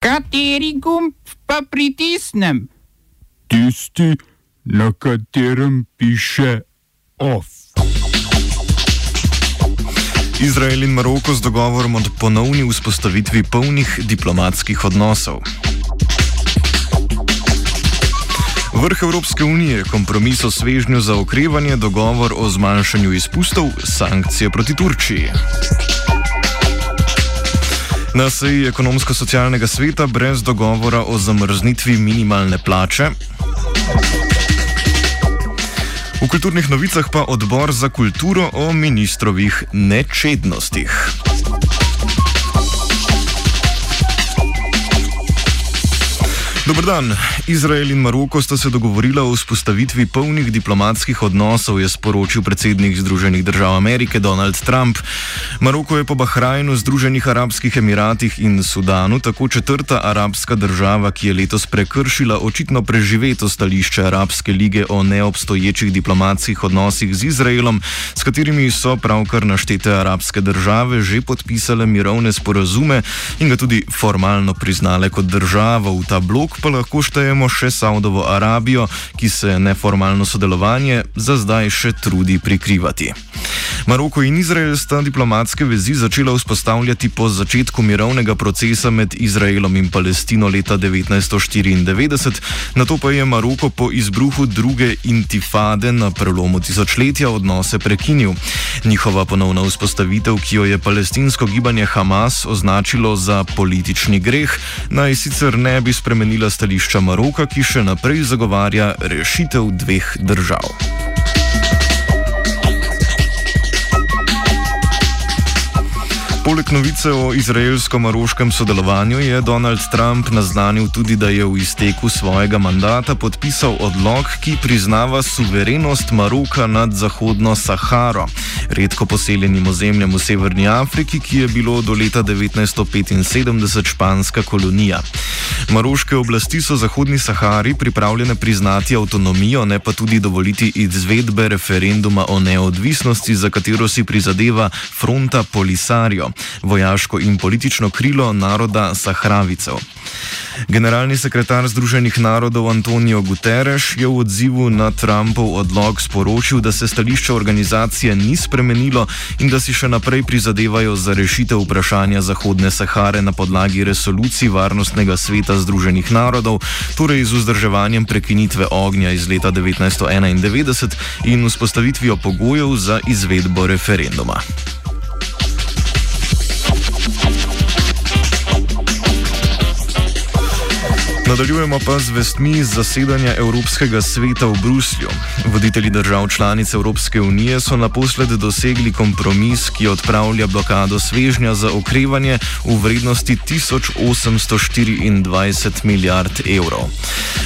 Kateri gumb pa pritisnem? Tisti, na katerem piše OF. Izrael in Maroko z dogovorom o ponovni vzpostavitvi polnih diplomatskih odnosov. Vrh Evropske unije, kompromis o svežnju za okrevanje, dogovor o zmanjšanju izpustov, sankcije proti Turčiji. Na seji ekonomsko-socialnega sveta brez dogovora o zamrznitvi minimalne plače. V kulturnih novicah pa odbor za kulturo o ministrovih nečednostih. Dobr dan. Izrael in Maroko sta se dogovorila o vzpostavitvi polnih diplomatskih odnosov, je sporočil predsednik Združenih držav Amerike Donald Trump. Maroko je po Bahrajnu, Združenih arabskih emiratih in Sudanu tako četrta arabska država, ki je letos prekršila očitno preživeto stališče Arabske lige o neobstoječih diplomatskih odnosih z Izraelom, s katerimi so pravkar naštete arabske države že podpisale mirovne sporazume in ga tudi formalno priznale kot državo v ta blok pa lahko štejemo še Saudovo Arabijo, ki se neformalno sodelovanje za zdaj še trudi prikrivati. Maroko in Izrael sta diplomatske vezi začela vzpostavljati po začetku mirovnega procesa med Izraelom in Palestino leta 1994, na to pa je Maroko po izbruhu druge intifade na prelomu tisočletja odnose prekinil. Njihova ponovna vzpostavitev, ki jo je palestinsko gibanje Hamas označilo za politični greh, naj sicer ne bi spremenila stališča Maroka, ki še naprej zagovarja rešitev dveh držav. Poleg novice o izraelsko-maroškem sodelovanju je Donald Trump naznanil tudi, da je v izteku svojega mandata podpisal odlog, ki priznava suverenost Maroka nad Zahodno Saharo, redko poseljenim ozemljem v Severni Afriki, ki je bilo do leta 1975 španska kolonija. Maroške oblasti so Zahodni Sahari pripravljene priznati avtonomijo, ne pa tudi dovoliti izvedbe referenduma o neodvisnosti, za katero si prizadeva fronta Polisario vojaško in politično krilo naroda Sahravicev. Generalni sekretar Združenih narodov Antonijo Guterres je v odzivu na Trumpov odlog sporočil, da se stališče organizacije ni spremenilo in da si še naprej prizadevajo za rešitev vprašanja Zahodne Sahare na podlagi resolucij Varnostnega sveta Združenih narodov, torej z vzdrževanjem prekinitve ognja iz leta 1991 in vzpostavitvijo pogojev za izvedbo referenduma. Nadaljujemo pa z vestmi iz zasedanja Evropskega sveta v Bruslju. Voditelji držav članic Evropske unije so naposled dosegli kompromis, ki odpravlja blokado svežnja za okrevanje v vrednosti 1824 milijard evrov.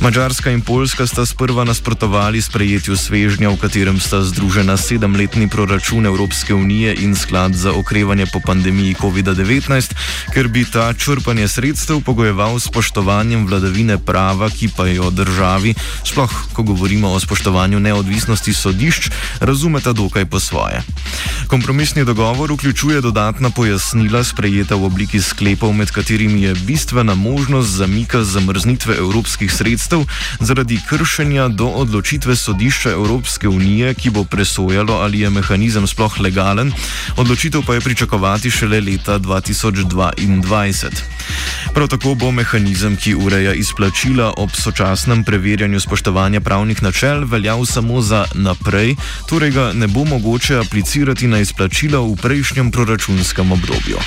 Mačarska in Poljska sta sprva nasprotovali sprejetju svežnja, v katerem sta združena sedemletni proračun Evropske unije in sklad za okrevanje po pandemiji COVID-19, ker bi ta črpanje sredstev pogojeval s spoštovanjem vladavine vladavine prava, ki pa jo državi, sploh ko govorimo o spoštovanju neodvisnosti sodišč, razumeta dokaj po svoje. Kompromisni dogovor vključuje dodatna pojasnila, sprejeta v obliki sklepov, med katerimi je bistvena možnost zamika zamrznitve evropskih sredstev zaradi kršenja do odločitve sodišča Evropske unije, ki bo presojalo, ali je mehanizem sploh legalen, odločitev pa je pričakovati šele leta 2022. Prav tako bo mehanizem, ki ureja izplačila ob sočasnem preverjanju spoštovanja pravnih načel veljal samo za naprej, torej ga ne bo mogoče aplicirati na izplačila v prejšnjem proračunskem obdobju.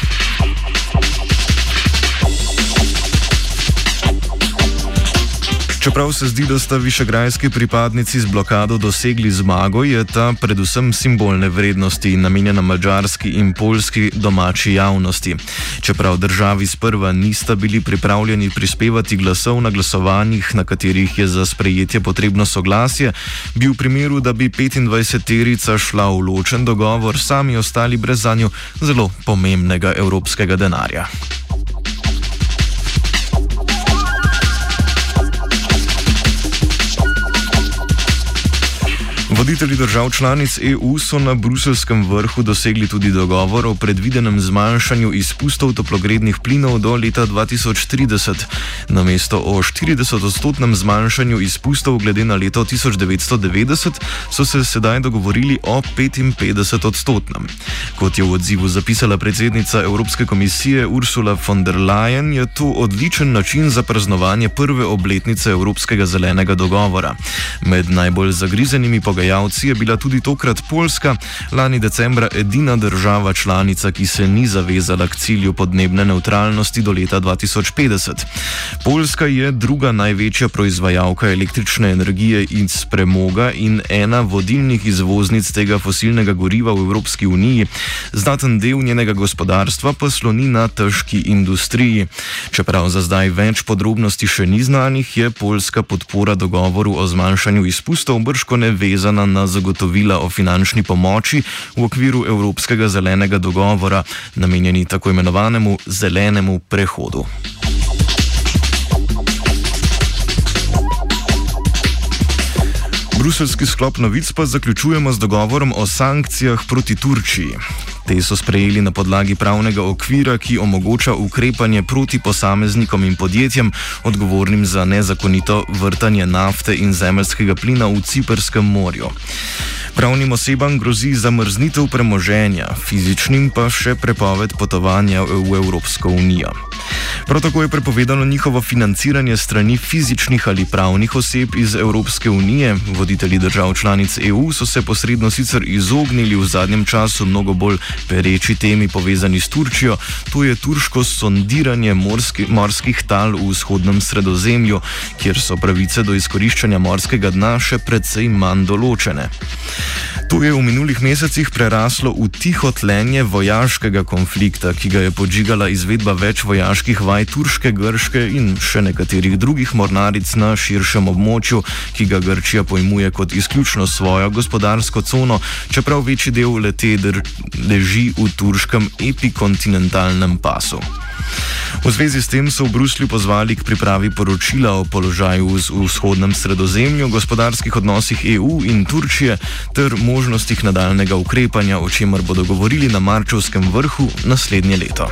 Čeprav se zdi, da sta višegrajski pripadnici z blokado dosegli zmago, je ta predvsem simbolne vrednosti namenjena mađarski in polski domači javnosti. Čeprav državi sprva nista bili pripravljeni prispevati glasov na glasovanjih, na katerih je za sprejetje potrebno soglasje, bi v primeru, da bi 25-terica šla v ločen dogovor, sami ostali brez zanjo zelo pomembnega evropskega denarja. Voditelji držav članic EU so na bruselskem vrhu dosegli tudi dogovor o predvidenem zmanjšanju izpustov toplogrednih plinov do leta 2030. Na mesto o 40-odstotnem zmanjšanju izpustov glede na leto 1990 so se sedaj dogovorili o 55-odstotnem. Kot je v odzivu zapisala predsednica Evropske komisije Ursula von der Leyen, je to odličen način za praznovanje prve obletnice Evropskega zelenega dogovora. Med najbolj zagrizenimi pogajalci je bila tudi tokrat Poljska, lani decembra edina država članica, ki se ni zavezala k cilju podnebne neutralnosti do leta 2050. Poljska je druga največja proizvajalka električne energije iz premoga in ena vodilnih izvoznic tega fosilnega goriva v Evropski uniji. Znaten del njenega gospodarstva pa sloni na težki industriji. Čeprav za zdaj več podrobnosti še ni znanih, je poljska podpora dogovoru o zmanjšanju izpustov brško ne vezana na zagotovila o finančni pomoči v okviru Evropskega zelenega dogovora, namenjeni tako imenovanemu zelenemu prehodu. Bruselski sklop novic pa zaključujemo z dogovorom o sankcijah proti Turčiji. Te so sprejeli na podlagi pravnega okvira, ki omogoča ukrepanje proti posameznikom in podjetjem, odgovornim za nezakonito vrtanje nafte in zemljskega plina v Ciprskem morju. Pravnim osebam grozi zamrznitev premoženja, fizičnim pa še prepoved potovanja v Evropsko unijo. Prav tako je prepovedano njihovo financiranje strani fizičnih ali pravnih oseb iz Evropske unije. Voditelji držav članic EU so se posredno sicer izognili v zadnjem času mnogo bolj pereči temi povezani s Turčijo, to je turško sondiranje morski, morskih tal v vzhodnem sredozemlju, kjer so pravice do izkoriščanja morskega dna še precej manj določene. To je v minulih mesecih preraslo v tiho tlenje vojaškega konflikta, ki ga je podžigala izvedba več vojaških vaj turške, grške in še nekaterih drugih mornaric na širšem območju, ki ga Grčija pojmuje kot izključno svojo gospodarsko cono, čeprav večji del lete leži v turškem epikontinentalnem pasu. V zvezi s tem so v Bruslju pozvali k pripravi poročila o položaju v vzhodnem sredozemlju, gospodarskih odnosih EU in Turčije ter možnostih nadaljnega ukrepanja, o čemer bodo govorili na marčovskem vrhu naslednje leto.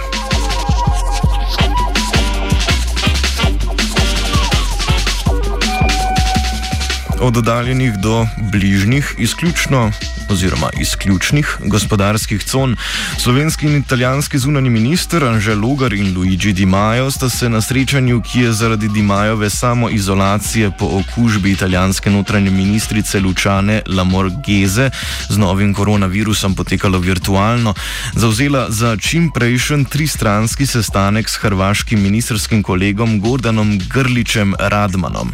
Od oddaljenih do bližnjih, izključno oziroma izključnih gospodarskih con. Slovenski in italijanski zunani minister Anže Logar in Luigi Di Maio sta se na srečanju, ki je zaradi Di Maiove samoizolacije po okužbi italijanske notranje ministrice Lučane Lamorgeze z novim koronavirusom potekalo virtualno, zauzela za čim prejšen tristranski sestanek s hrvaškim ministerskim kolegom Gordanom Grličem Radmanom.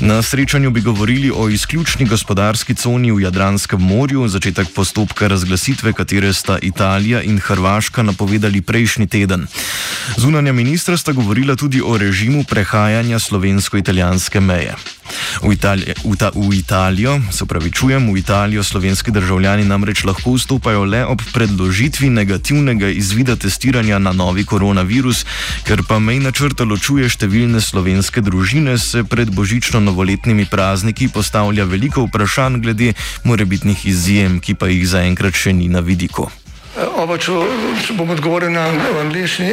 Na srečanju bi govorili o izključni gospodarski coni v Jadranskem morju, začetek postopka razglasitve, katere sta Italija in Hrvaška napovedali prejšnji teden. Zunanja ministra sta govorila tudi o režimu prehajanja slovensko-italijanske meje. V, Italije, v, ta, v Italijo, se pravi, čujem, v Italijo slovenski državljani namreč lahko vstopajo le ob predložitvi negativnega izvida testiranja na novi koronavirus, ker pa mej načrta ločuje številne slovenske družine, se pred božično-novoletnimi prazniki postavlja veliko vprašanj glede morebitnih izjem, ki pa jih zaenkrat še ni na vidiku. Oba, če bom odgovoril na angliški.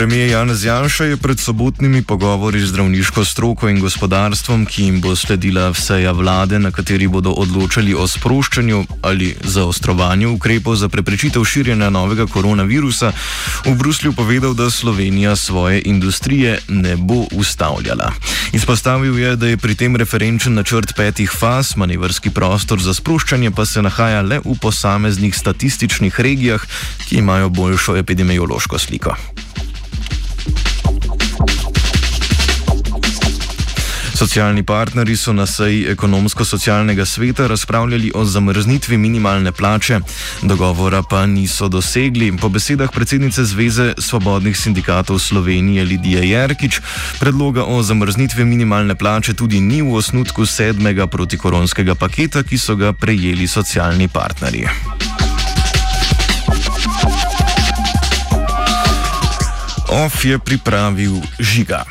Premijer Janez Janša je pred sobotnimi pogovori z zdravniško stroko in gospodarstvom, ki jim bo sledila vseja vlade, na kateri bodo odločali o sproščanju ali zaostrovanju ukrepov za preprečitev širjenja novega koronavirusa, v Bruslju povedal, da Slovenija svoje industrije ne bo ustavljala. Izpostavil je, da je pri tem referenčen načrt petih faz, manevrski prostor za sproščanje pa se nahaja le v posameznih statističnih regijah, ki imajo boljšo epidemiološko sliko. Socialni partneri so na seji ekonomsko-socialnega sveta razpravljali o zamrznitvi minimalne plače, dogovora pa niso dosegli. Po besedah predsednice Zveze svobodnih sindikatov Slovenije Lidije Jerkič, predloga o zamrznitvi minimalne plače tudi ni v osnutku sedmega protikoronskega paketa, ki so ga prejeli socialni partnerji. OF je pripravil žiga.